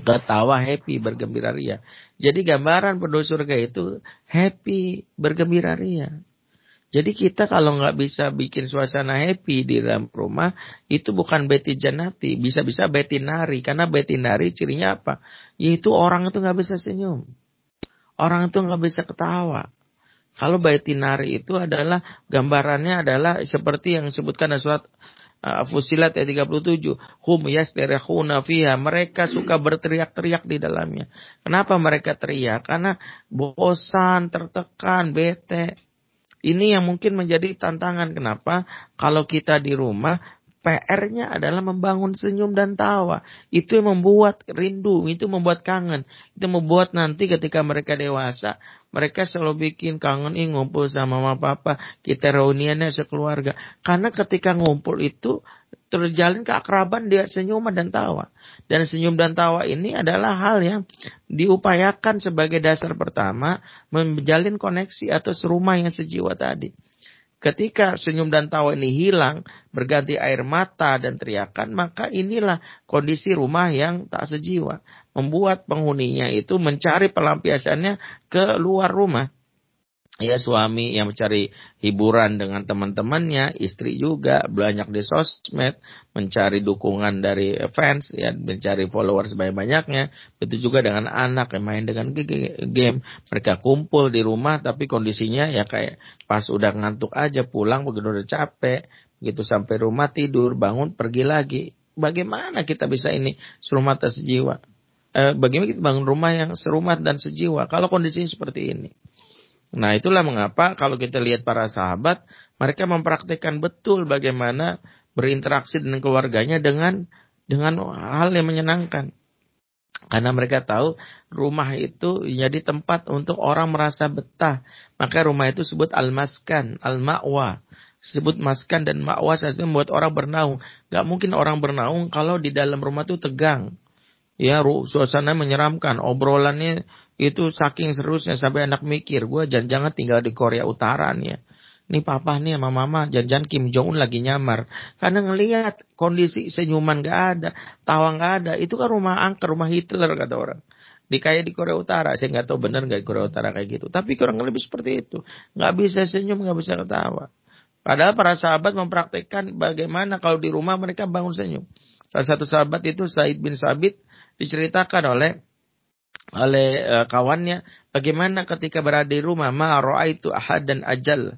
S1: Ketawa happy, bergembira ria. Jadi gambaran penduduk surga itu happy, bergembira ria. Jadi kita kalau nggak bisa bikin suasana happy di dalam rumah, itu bukan beti janati, bisa-bisa beti nari. Karena beti nari cirinya apa? Yaitu orang itu nggak bisa senyum. Orang itu nggak bisa ketawa. Kalau beti nari itu adalah gambarannya adalah seperti yang disebutkan dalam surat uh, Fusilat ayat 37. Hum yasterehuna fiha. Mereka suka berteriak-teriak di dalamnya. Kenapa mereka teriak? Karena bosan, tertekan, bete. Ini yang mungkin menjadi tantangan. Kenapa? Kalau kita di rumah, PR-nya adalah membangun senyum dan tawa. Itu yang membuat rindu, itu membuat kangen. Itu membuat nanti ketika mereka dewasa, mereka selalu bikin kangen ih ngumpul sama mama papa, kita reuniannya sekeluarga. Karena ketika ngumpul itu terjalin keakraban dia senyuman dan tawa. Dan senyum dan tawa ini adalah hal yang diupayakan sebagai dasar pertama menjalin koneksi atau serumah yang sejiwa tadi. Ketika senyum dan tawa ini hilang, berganti air mata dan teriakan, maka inilah kondisi rumah yang tak sejiwa. Membuat penghuninya itu mencari pelampiasannya ke luar rumah ya suami yang mencari hiburan dengan teman-temannya, istri juga banyak di sosmed, mencari dukungan dari fans, ya mencari followers sebanyak-banyaknya. Begitu juga dengan anak yang main dengan game. Mereka kumpul di rumah tapi kondisinya ya kayak pas udah ngantuk aja pulang begitu udah capek, begitu sampai rumah tidur, bangun pergi lagi. Bagaimana kita bisa ini serumah tak sejiwa? Eh, bagaimana kita bangun rumah yang serumah dan sejiwa kalau kondisinya seperti ini? Nah itulah mengapa kalau kita lihat para sahabat, mereka mempraktikkan betul bagaimana berinteraksi dengan keluarganya dengan dengan hal yang menyenangkan. Karena mereka tahu rumah itu jadi tempat untuk orang merasa betah. Maka rumah itu sebut al-maskan, al-ma'wa. Sebut maskan dan ma'wa saya membuat orang bernaung. Gak mungkin orang bernaung kalau di dalam rumah itu tegang. Ya, suasana menyeramkan. Obrolannya itu saking seriusnya sampai anak mikir, gue jangan-jangan tinggal di Korea Utara nih ya. Ini papa nih sama mama jangan-jangan Kim Jong Un lagi nyamar. Karena ngelihat kondisi senyuman gak ada, tawa gak ada. Itu kan rumah angker, rumah Hitler kata orang. Di kayak di Korea Utara, saya nggak tahu benar nggak Korea Utara kayak gitu. Tapi kurang lebih seperti itu. Nggak bisa senyum, nggak bisa ketawa. Padahal para sahabat mempraktekkan bagaimana kalau di rumah mereka bangun senyum. Salah satu sahabat itu Said bin Sabit diceritakan oleh oleh uh, kawannya bagaimana ketika berada di rumah ma raaitu ahad dan ajal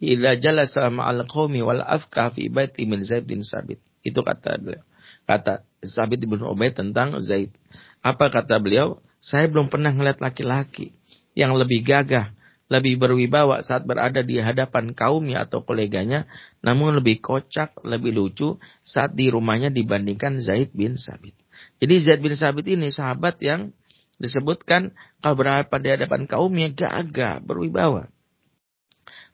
S1: ila jalasa ma'al qaumi wal afka fi baiti min Zaid bin Sabit. Itu kata beliau. Kata Sabit bin Ubaid tentang Zaid. Apa kata beliau? Saya belum pernah melihat laki-laki yang lebih gagah lebih berwibawa saat berada di hadapan kaumnya atau koleganya, namun lebih kocak, lebih lucu saat di rumahnya dibandingkan Zaid bin Sabit. Jadi Zaid bin Sabit ini sahabat yang disebutkan kalau berada di hadapan kaumnya gagah, berwibawa.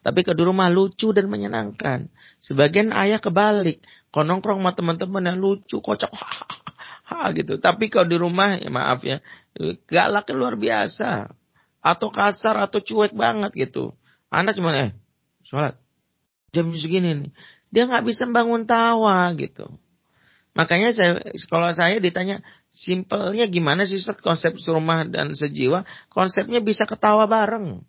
S1: Tapi ke rumah lucu dan menyenangkan. Sebagian ayah kebalik. Kau nongkrong sama teman-teman yang lucu, kocok, ha, ha, gitu. Tapi kalau di rumah, ya maaf ya, galaknya luar biasa. Atau kasar, atau cuek banget gitu. Anak cuma, eh, sholat. Jam segini nih. Dia nggak bisa bangun tawa gitu. Makanya saya kalau saya ditanya simpelnya gimana sih Ustaz konsep rumah dan sejiwa? Konsepnya bisa ketawa bareng.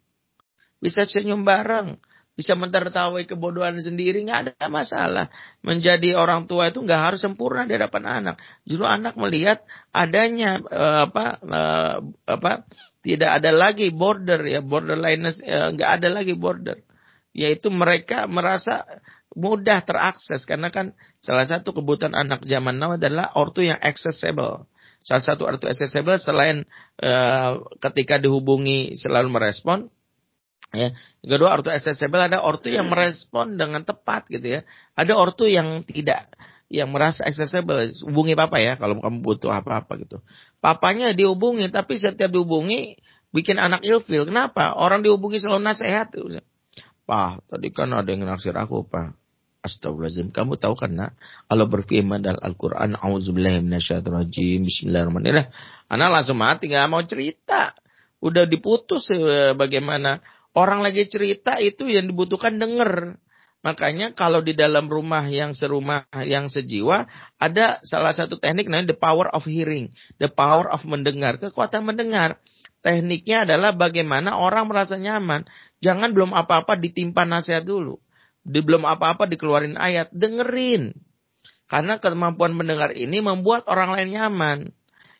S1: Bisa senyum bareng. Bisa mentertawai kebodohan sendiri nggak ada masalah. Menjadi orang tua itu nggak harus sempurna di hadapan anak. Justru anak melihat adanya uh, apa uh, apa tidak ada lagi border ya borderliness nggak uh, ada lagi border yaitu mereka merasa mudah terakses karena kan salah satu kebutuhan anak zaman now adalah ortu yang accessible. Salah satu ortu accessible selain uh, ketika dihubungi selalu merespon, ya. Kedua ortu accessible ada ortu yang merespon dengan tepat gitu ya. Ada ortu yang tidak yang merasa accessible, hubungi papa ya kalau kamu butuh apa-apa gitu. Papanya dihubungi tapi setiap dihubungi bikin anak ilfil. Kenapa? Orang dihubungi selalu nasihat. Pak, tadi kan ada yang naksir aku, Pak. Astagfirullahaladzim. Kamu tahu kan nak? Allah berfirman dalam Al-Quran. A'udzubillahiminasyaitonirrajim. Bismillahirrahmanirrahim. Anak langsung mati. Gak mau cerita. Udah diputus eh, bagaimana. Orang lagi cerita itu yang dibutuhkan denger. Makanya kalau di dalam rumah yang serumah yang sejiwa. Ada salah satu teknik namanya the power of hearing. The power of mendengar. Kekuatan mendengar. Tekniknya adalah bagaimana orang merasa nyaman. Jangan belum apa-apa ditimpa nasihat dulu. Di belum apa-apa dikeluarin ayat. Dengerin. Karena kemampuan mendengar ini membuat orang lain nyaman.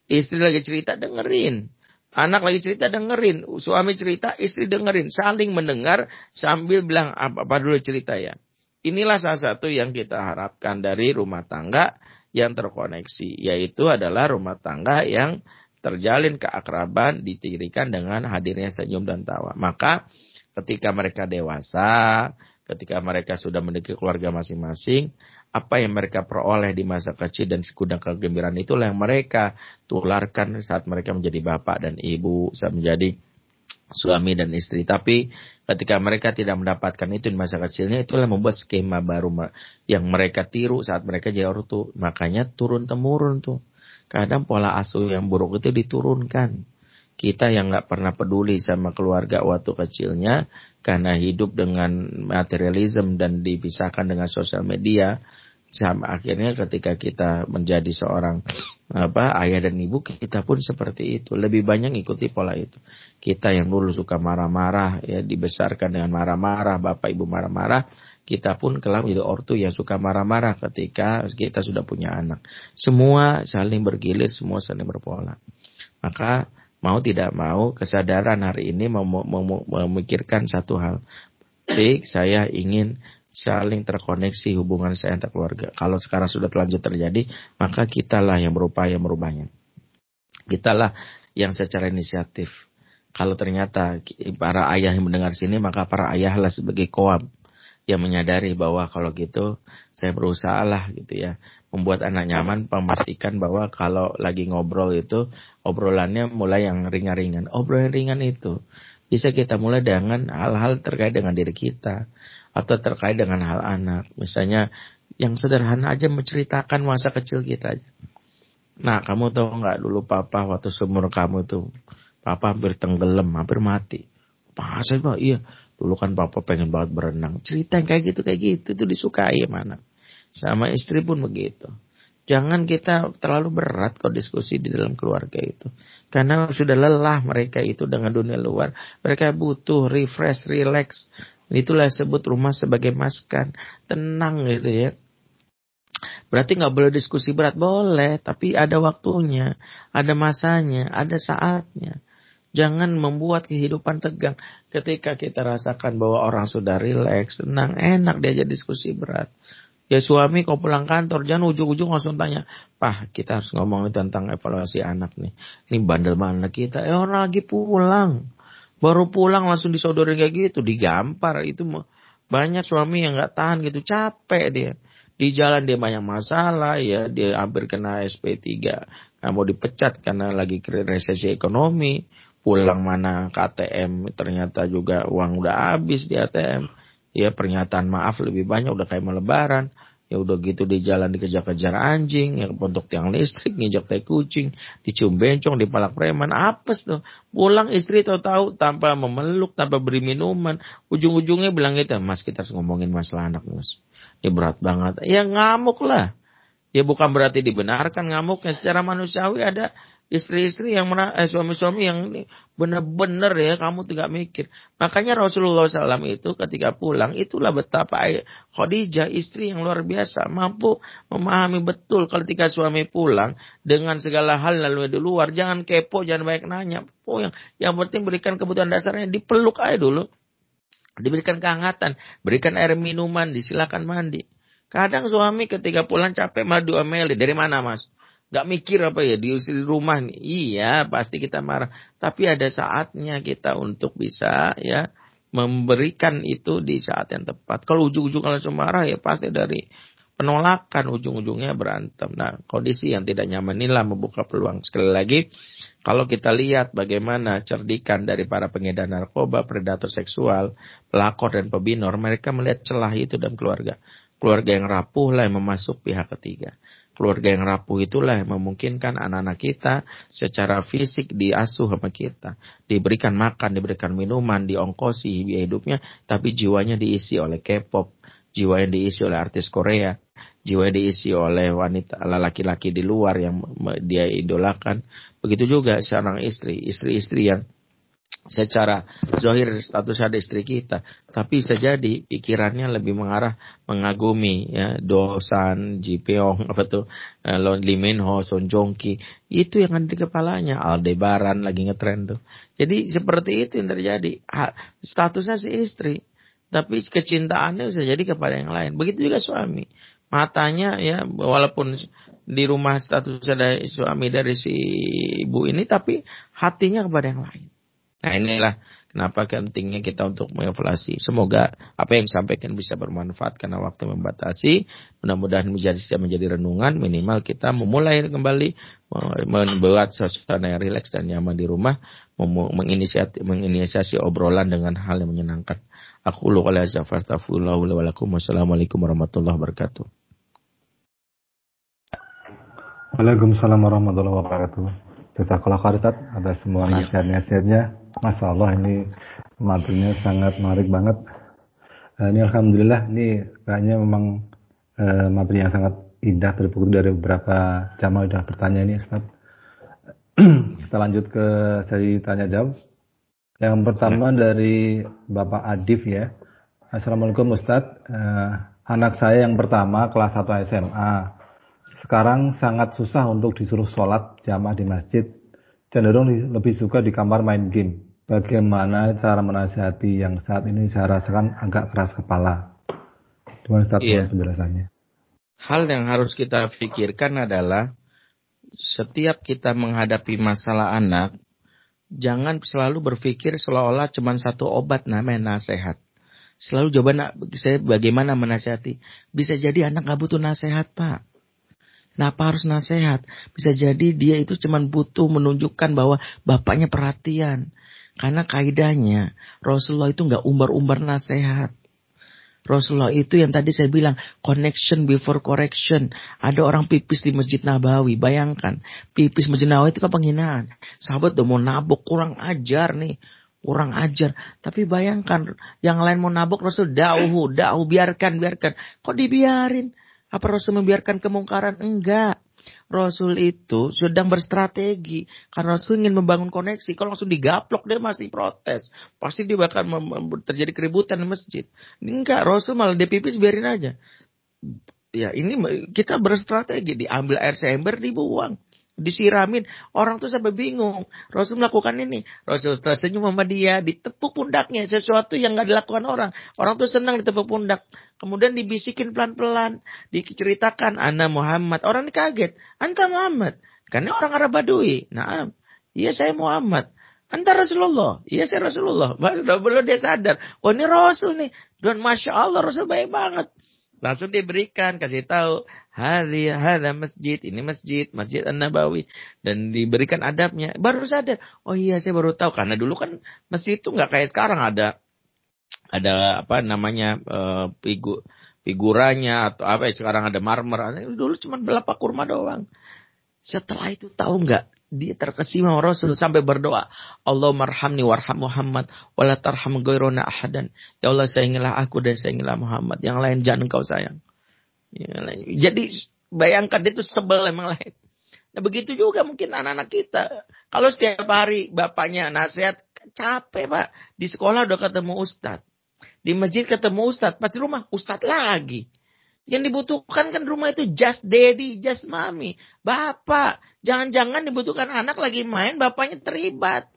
S1: Istri lagi cerita, dengerin. Anak lagi cerita, dengerin. Suami cerita, istri dengerin. Saling mendengar sambil bilang apa-apa dulu cerita ya. Inilah salah satu yang kita harapkan dari rumah tangga yang terkoneksi. Yaitu adalah rumah tangga yang terjalin keakraban dicirikan dengan hadirnya senyum dan tawa. Maka ketika mereka dewasa, ketika mereka sudah memiliki keluarga masing-masing, apa yang mereka peroleh di masa kecil dan segudang kegembiraan itulah yang mereka tularkan saat mereka menjadi bapak dan ibu, saat menjadi suami dan istri. Tapi ketika mereka tidak mendapatkan itu di masa kecilnya, itulah membuat skema baru yang mereka tiru saat mereka jadi ortu. Makanya turun temurun tuh. Kadang pola asuh yang buruk itu diturunkan. Kita yang nggak pernah peduli sama keluarga waktu kecilnya karena hidup dengan materialisme dan dipisahkan dengan sosial media, sama akhirnya ketika kita menjadi seorang apa ayah dan ibu kita pun seperti itu lebih banyak ikuti pola itu kita yang dulu suka marah-marah ya dibesarkan dengan marah-marah bapak ibu marah-marah kita pun kelak menjadi ortu yang suka marah-marah ketika kita sudah punya anak. Semua saling bergilir, semua saling berpola. Maka mau tidak mau kesadaran hari ini mem mem memikirkan satu hal. Baik, saya ingin saling terkoneksi hubungan saya antar keluarga. Kalau sekarang sudah terlanjur terjadi, maka kitalah yang berupaya merubahnya. Kitalah yang secara inisiatif. Kalau ternyata para ayah yang mendengar sini, maka para ayahlah sebagai koam yang menyadari bahwa kalau gitu saya berusaha lah gitu ya membuat anak nyaman memastikan bahwa kalau lagi ngobrol itu obrolannya mulai yang ringan-ringan. Obrol yang ringan itu bisa kita mulai dengan hal-hal terkait dengan diri kita atau terkait dengan hal anak. Misalnya yang sederhana aja menceritakan masa kecil kita nah kamu tahu nggak dulu papa waktu seumur kamu tuh papa hampir tenggelam hampir mati. Masa iya Dulu kan papa pengen banget berenang. Cerita yang kayak gitu kayak gitu itu disukai mana. Sama istri pun begitu. Jangan kita terlalu berat kok diskusi di dalam keluarga itu. Karena sudah lelah mereka itu dengan dunia luar. Mereka butuh refresh, relax. Itulah sebut rumah sebagai maskan. Tenang gitu ya. Berarti nggak boleh diskusi berat. Boleh, tapi ada waktunya. Ada masanya, ada saatnya. Jangan membuat kehidupan tegang. Ketika kita rasakan bahwa orang sudah rileks, tenang, enak diajak diskusi berat. Ya suami kau pulang kantor, jangan ujung-ujung langsung tanya, Pak kita harus ngomongin tentang evaluasi anak nih. Ini bandel mana kita? Eh orang lagi pulang. Baru pulang langsung disodorin kayak gitu, digampar. Itu banyak suami yang nggak tahan gitu, capek dia. Di jalan dia banyak masalah, ya dia hampir kena SP3. Nggak mau dipecat karena lagi resesi ekonomi pulang mana ke ATM ternyata juga uang udah habis di ATM ya pernyataan maaf lebih banyak udah kayak melebaran. Ya udah gitu di jalan dikejar-kejar anjing ya untuk tiang listrik nginjak tai kucing dicium bencong dipalak preman apes tuh. Pulang istri tahu-tahu tanpa memeluk tanpa beri minuman. Ujung-ujungnya bilang gitu mas kita harus ngomongin masalah anak mas. Ini berat banget. Ya ngamuk lah. Ya bukan berarti dibenarkan ngamuknya. Secara manusiawi ada istri-istri yang eh, suami-suami yang benar-benar ya kamu tidak mikir. Makanya Rasulullah SAW itu ketika pulang itulah betapa Khadijah istri yang luar biasa mampu memahami betul ketika suami pulang dengan segala hal lalu di luar jangan kepo jangan banyak nanya. Oh yang yang penting berikan kebutuhan dasarnya dipeluk aja dulu. Diberikan kehangatan, berikan air minuman, disilakan mandi. Kadang suami ketika pulang capek malah dua meli. Dari mana mas? Gak mikir apa ya di rumah nih. Iya pasti kita marah. Tapi ada saatnya kita untuk bisa ya memberikan itu di saat yang tepat. Kalau ujung-ujung langsung marah ya pasti dari penolakan ujung-ujungnya berantem. Nah kondisi yang tidak nyaman inilah membuka peluang. Sekali lagi kalau kita lihat bagaimana cerdikan dari para pengedar narkoba, predator seksual, pelakor dan pebinor, mereka melihat celah itu dalam keluarga. Keluarga yang rapuh lah yang memasuk pihak ketiga. Keluarga yang rapuh itulah yang memungkinkan anak-anak kita secara fisik diasuh sama kita. Diberikan makan, diberikan minuman, diongkosi biaya hidupnya, tapi jiwanya diisi oleh K-pop, jiwanya diisi oleh artis Korea, jiwa diisi oleh wanita laki-laki di luar yang dia idolakan. Begitu juga seorang istri, istri-istri yang secara zohir status ada istri kita, tapi bisa jadi pikirannya lebih mengarah mengagumi ya Dosan, Ji Peong, apa tuh eh, Lee Min Ho, Son itu yang ada di kepalanya. Aldebaran lagi ngetrend tuh. Jadi seperti itu yang terjadi. Statusnya si istri, tapi kecintaannya bisa jadi kepada yang lain. Begitu juga suami matanya ya walaupun di rumah status dari suami dari si ibu ini tapi hatinya kepada yang lain. Nah inilah kenapa pentingnya kita untuk mengevaluasi. Semoga apa yang disampaikan bisa bermanfaat karena waktu membatasi. Mudah-mudahan menjadi menjadi renungan minimal kita memulai kembali membuat suasana yang rileks dan nyaman di rumah, menginisiasi, menginisiasi obrolan dengan hal yang menyenangkan. Aku lu qala Wassalamualaikum warahmatullahi wabarakatuh.
S2: Waalaikumsalam warahmatullahi wabarakatuh. Jazakallah khairat ada semua iya. nasihat-nasihatnya. Masya Allah ini materinya sangat menarik banget. Uh, ini Alhamdulillah ini kayaknya memang uh, materi yang sangat indah terpukul dari beberapa jamaah sudah bertanya ini Ustaz. Kita lanjut ke sesi tanya jawab. Yang pertama ya. dari Bapak Adif ya. Assalamualaikum Ustadz. Uh, anak saya yang pertama kelas 1 SMA. Sekarang sangat susah untuk disuruh sholat jamaah di masjid. Cenderung lebih suka di kamar main game. Bagaimana cara menasihati yang saat ini saya rasakan agak keras kepala. Gimana Ustaz iya. penjelasannya?
S1: Hal yang harus kita pikirkan adalah setiap kita menghadapi masalah anak, jangan selalu berpikir seolah-olah cuma satu obat namanya nasihat. Selalu coba saya bagaimana menasehati. Bisa jadi anak nggak butuh nasihat pak. Kenapa harus nasihat? Bisa jadi dia itu cuma butuh menunjukkan bahwa bapaknya perhatian. Karena kaidahnya Rasulullah itu nggak umbar-umbar nasihat. Rasulullah itu yang tadi saya bilang connection before correction. Ada orang pipis di Masjid Nabawi. Bayangkan, pipis Masjid Nabawi itu kan penghinaan. Sahabat udah mau nabok, kurang ajar nih. Kurang ajar. Tapi bayangkan, yang lain mau nabok Rasul dauhu, dauhu, biarkan, biarkan. Kok dibiarin? Apa Rasul membiarkan kemungkaran? Enggak. Rasul itu sedang berstrategi karena Rasul ingin membangun koneksi. Kalau langsung digaplok dia masih protes, pasti dia bakal terjadi keributan di masjid. Enggak, Rasul malah dia pipis biarin aja. Ya ini kita berstrategi diambil air seember dibuang disiramin. Orang tuh sampai bingung. Rasul melakukan ini. Rasul tersenyum sama dia. Ditepuk pundaknya. Sesuatu yang gak dilakukan orang. Orang tuh senang ditepuk pundak. Kemudian dibisikin pelan-pelan. Diceritakan. Ana Muhammad. Orang ini kaget. Anta Muhammad. Karena orang Arab Badui. Nah, iya saya Muhammad. Anta Rasulullah. Iya saya Rasulullah. Belum dia sadar. Oh ini Rasul nih. Dan Masya Allah Rasul baik banget. Langsung diberikan, kasih tahu, hadhi hadha masjid, ini masjid, Masjid An-Nabawi dan diberikan adabnya. Baru sadar, oh iya saya baru tahu karena dulu kan masjid itu nggak kayak sekarang ada ada apa namanya uh, figur figuranya atau apa ya sekarang ada marmer. Dulu cuma belapa kurma doang. Setelah itu tahu nggak dia terkesima Rasul sampai berdoa, Allah marhamni warham Muhammad, wala tarham gairona ahadan. Ya Allah sayangilah aku dan sayangilah Muhammad. Yang lain jangan engkau sayang. Ya, jadi bayangkan dia itu sebel emang lain. Nah begitu juga mungkin anak-anak kita. Kalau setiap hari bapaknya nasihat, capek pak. Di sekolah udah ketemu ustadz. Di masjid ketemu ustadz. Pas di rumah ustadz lagi. Yang dibutuhkan kan rumah itu just daddy, just mommy. Bapak, jangan-jangan dibutuhkan anak lagi main, bapaknya terlibat.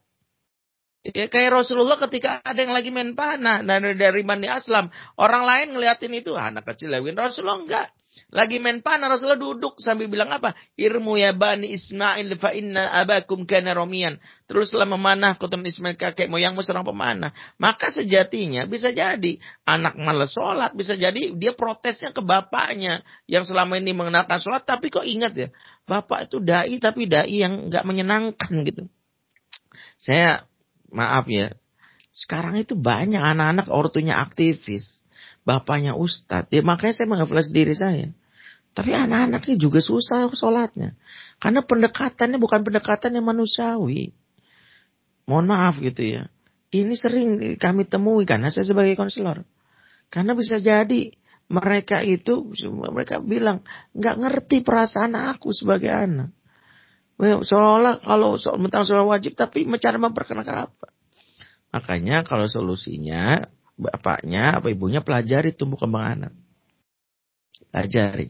S1: Ya kayak Rasulullah ketika ada yang lagi main panah dari dari Bani Aslam, orang lain ngeliatin itu ah, anak kecil lewin Rasulullah enggak. Lagi main panah Rasulullah duduk sambil bilang apa? Irmu ya bani Ismail fa inna abakum kana romian. Teruslah memanah keturunan Ismail kakek moyangmu seorang pemanah. Maka sejatinya bisa jadi anak malas sholat. Bisa jadi dia protesnya ke bapaknya. Yang selama ini mengenalkan sholat. Tapi kok ingat ya. Bapak itu da'i tapi da'i yang nggak menyenangkan gitu. Saya maaf ya. Sekarang itu banyak anak-anak ortunya aktivis bapaknya ustadz. Ya, makanya saya mengaflas diri saya. Tapi anak-anaknya juga susah sholatnya. Karena pendekatannya bukan pendekatan yang manusiawi. Mohon maaf gitu ya. Ini sering kami temui karena saya sebagai konselor. Karena bisa jadi mereka itu mereka bilang nggak ngerti perasaan aku sebagai anak. Seolah-olah kalau tentang soal wajib tapi cara memperkenalkan apa. Makanya kalau solusinya bapaknya apa ibunya pelajari tumbuh kembang anak. Pelajari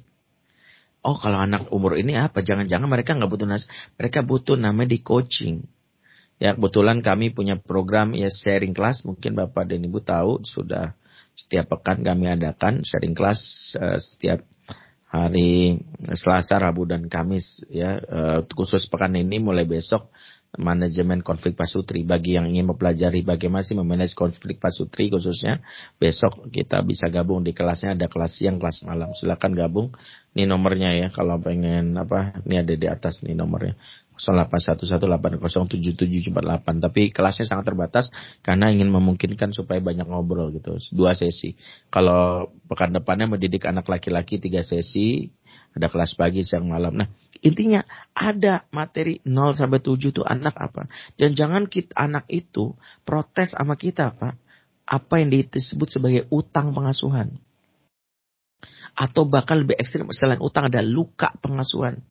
S1: oh kalau anak umur ini apa? Jangan-jangan mereka nggak butuh nas, mereka butuh namanya di coaching. Ya kebetulan kami punya program ya sharing class, mungkin bapak dan ibu tahu sudah setiap pekan kami adakan sharing class uh, setiap hari Selasa, Rabu dan Kamis ya uh, khusus pekan ini mulai besok manajemen konflik pasutri. Bagi yang ingin mempelajari bagaimana sih memanage konflik pasutri khususnya besok kita bisa gabung di kelasnya. Ada kelas siang kelas malam. Silakan gabung. Ini nomornya ya kalau pengen apa ini ada di atas nih nomornya. 0811807748 tapi kelasnya sangat terbatas karena ingin memungkinkan supaya banyak ngobrol gitu. Dua sesi. Kalau pekan depannya mendidik anak laki-laki tiga sesi ada kelas pagi, siang, malam. Nah, intinya ada materi 0 sampai 7 itu anak apa. Dan jangan kita anak itu protes sama kita, Pak. Apa yang disebut sebagai utang pengasuhan. Atau bahkan lebih ekstrim selain utang ada luka pengasuhan.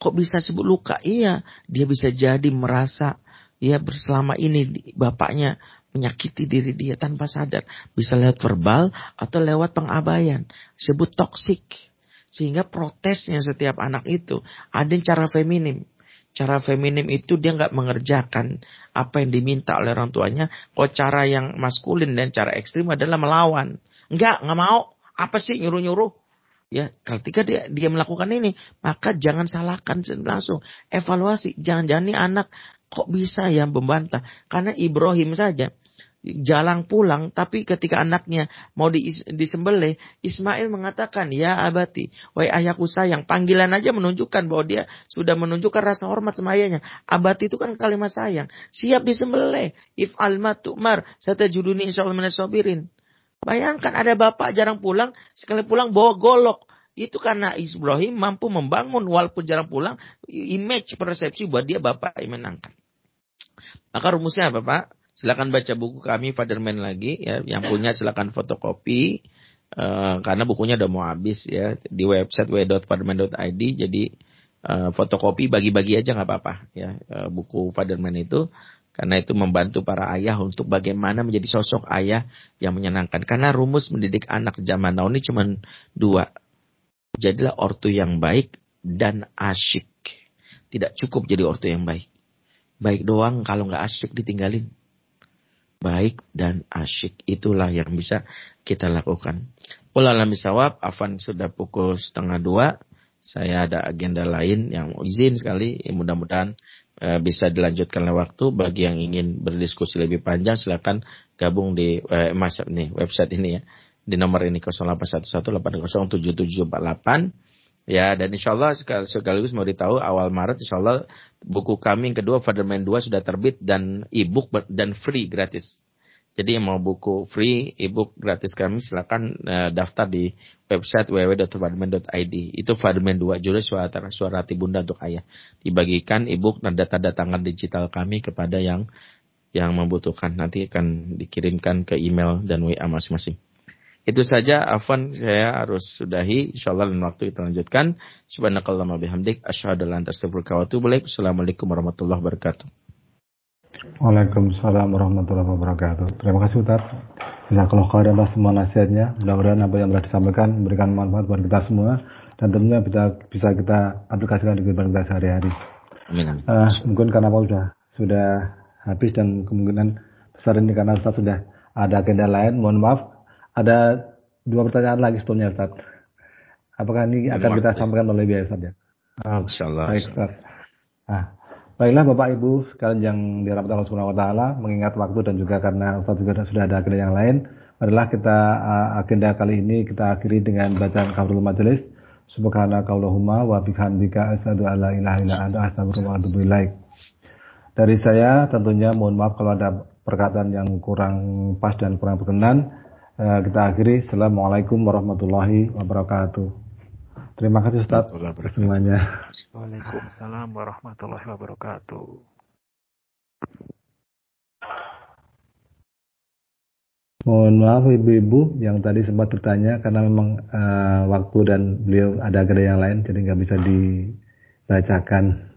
S1: Kok bisa sebut luka? Iya, dia bisa jadi merasa ya berselama ini bapaknya menyakiti diri dia tanpa sadar. Bisa lewat verbal atau lewat pengabaian. Sebut toksik. Sehingga protesnya setiap anak itu ada cara feminim. Cara feminim itu dia nggak mengerjakan apa yang diminta oleh orang tuanya. Kok cara yang maskulin dan cara ekstrim adalah melawan. Enggak, nggak mau. Apa sih nyuruh-nyuruh? Ya, ketika dia dia melakukan ini, maka jangan salahkan langsung. Evaluasi, jangan-jangan ini anak kok bisa ya membantah. Karena Ibrahim saja jalan pulang, tapi ketika anaknya mau disembelih, Ismail mengatakan, ya abati, wahai ayahku sayang, panggilan aja menunjukkan bahwa dia sudah menunjukkan rasa hormat sama ayahnya. Abati itu kan kalimat sayang, siap disembelih. If alma tu'mar, satajuduni insyaallah minasobirin. Bayangkan ada bapak jarang pulang, sekali pulang bawa golok. Itu karena Ibrahim mampu membangun walaupun jarang pulang, image persepsi buat dia bapak yang menangkan. Maka rumusnya apa Pak? Silakan baca buku kami Fatherman lagi ya. Yang punya silakan fotokopi uh, karena bukunya udah mau habis ya di website w.fatherman.id jadi uh, fotokopi bagi-bagi aja nggak apa-apa ya uh, buku Fatherman itu karena itu membantu para ayah untuk bagaimana menjadi sosok ayah yang menyenangkan. Karena rumus mendidik anak zaman now ini cuma dua. Jadilah ortu yang baik dan asyik. Tidak cukup jadi ortu yang baik. Baik doang kalau nggak asyik ditinggalin baik dan asyik. Itulah yang bisa kita lakukan. Ulalami sawab, Afan sudah pukul setengah dua. Saya ada agenda lain yang izin sekali. Mudah-mudahan e, bisa dilanjutkan oleh waktu. Bagi yang ingin berdiskusi lebih panjang, silakan gabung di eh, mas, nih, website ini ya. Di nomor ini 0811807748. Ya, dan insya Allah sekaligus mau ditahu awal Maret insya Allah buku kami yang kedua Fatherman 2 sudah terbit dan e-book dan free gratis. Jadi yang mau buku free e-book gratis kami silakan uh, daftar di website www.fatherman.id. Itu Fatherman 2 judul suara, suara hati bunda untuk ayah. Dibagikan e-book dan data tangan digital kami kepada yang yang membutuhkan. Nanti akan dikirimkan ke email dan WA masing-masing. Itu saja Afwan saya harus sudahi. Insyaallah lain waktu kita lanjutkan. Subhanakallahumma bihamdik asyhadu an la ilaha illa Assalamualaikum warahmatullahi wabarakatuh.
S2: Waalaikumsalam warahmatullahi wabarakatuh. Terima kasih Ustaz. kalau khair atas semua nasihatnya. Mudah-mudahan apa yang telah disampaikan memberikan manfaat buat kita semua dan tentunya bisa bisa kita aplikasikan di kehidupan kita sehari-hari. Amin. Uh, mungkin karena apa sudah sudah habis dan kemungkinan besar ini karena Ustaz sudah ada agenda lain. Mohon maaf, ada dua pertanyaan lagi sebetulnya Ustaz. Apakah ini akan kita sampaikan oleh biaya Ustaz ya?
S1: Oh, Insyaallah. Baik Ustaz.
S2: Nah, baiklah Bapak Ibu sekalian yang dirahmati Allah Subhanahu wa taala, mengingat waktu dan juga karena Ustaz juga sudah ada agenda yang lain, adalah kita agenda kali ini kita akhiri dengan bacaan kafirul majelis. Subhanakallahumma wa bihamdika asyhadu an la ilaha illa anta astaghfiruka wa atubu ilaik. Dari saya tentunya mohon maaf kalau ada perkataan yang kurang pas dan kurang berkenan. Eh, kita akhiri. Assalamualaikum warahmatullahi wabarakatuh. Terima kasih Ustaz semuanya.
S3: Waalaikumsalam warahmatullahi wabarakatuh.
S2: Mohon maaf ibu-ibu yang tadi sempat bertanya karena memang uh, waktu dan beliau ada agenda yang lain jadi nggak bisa dibacakan.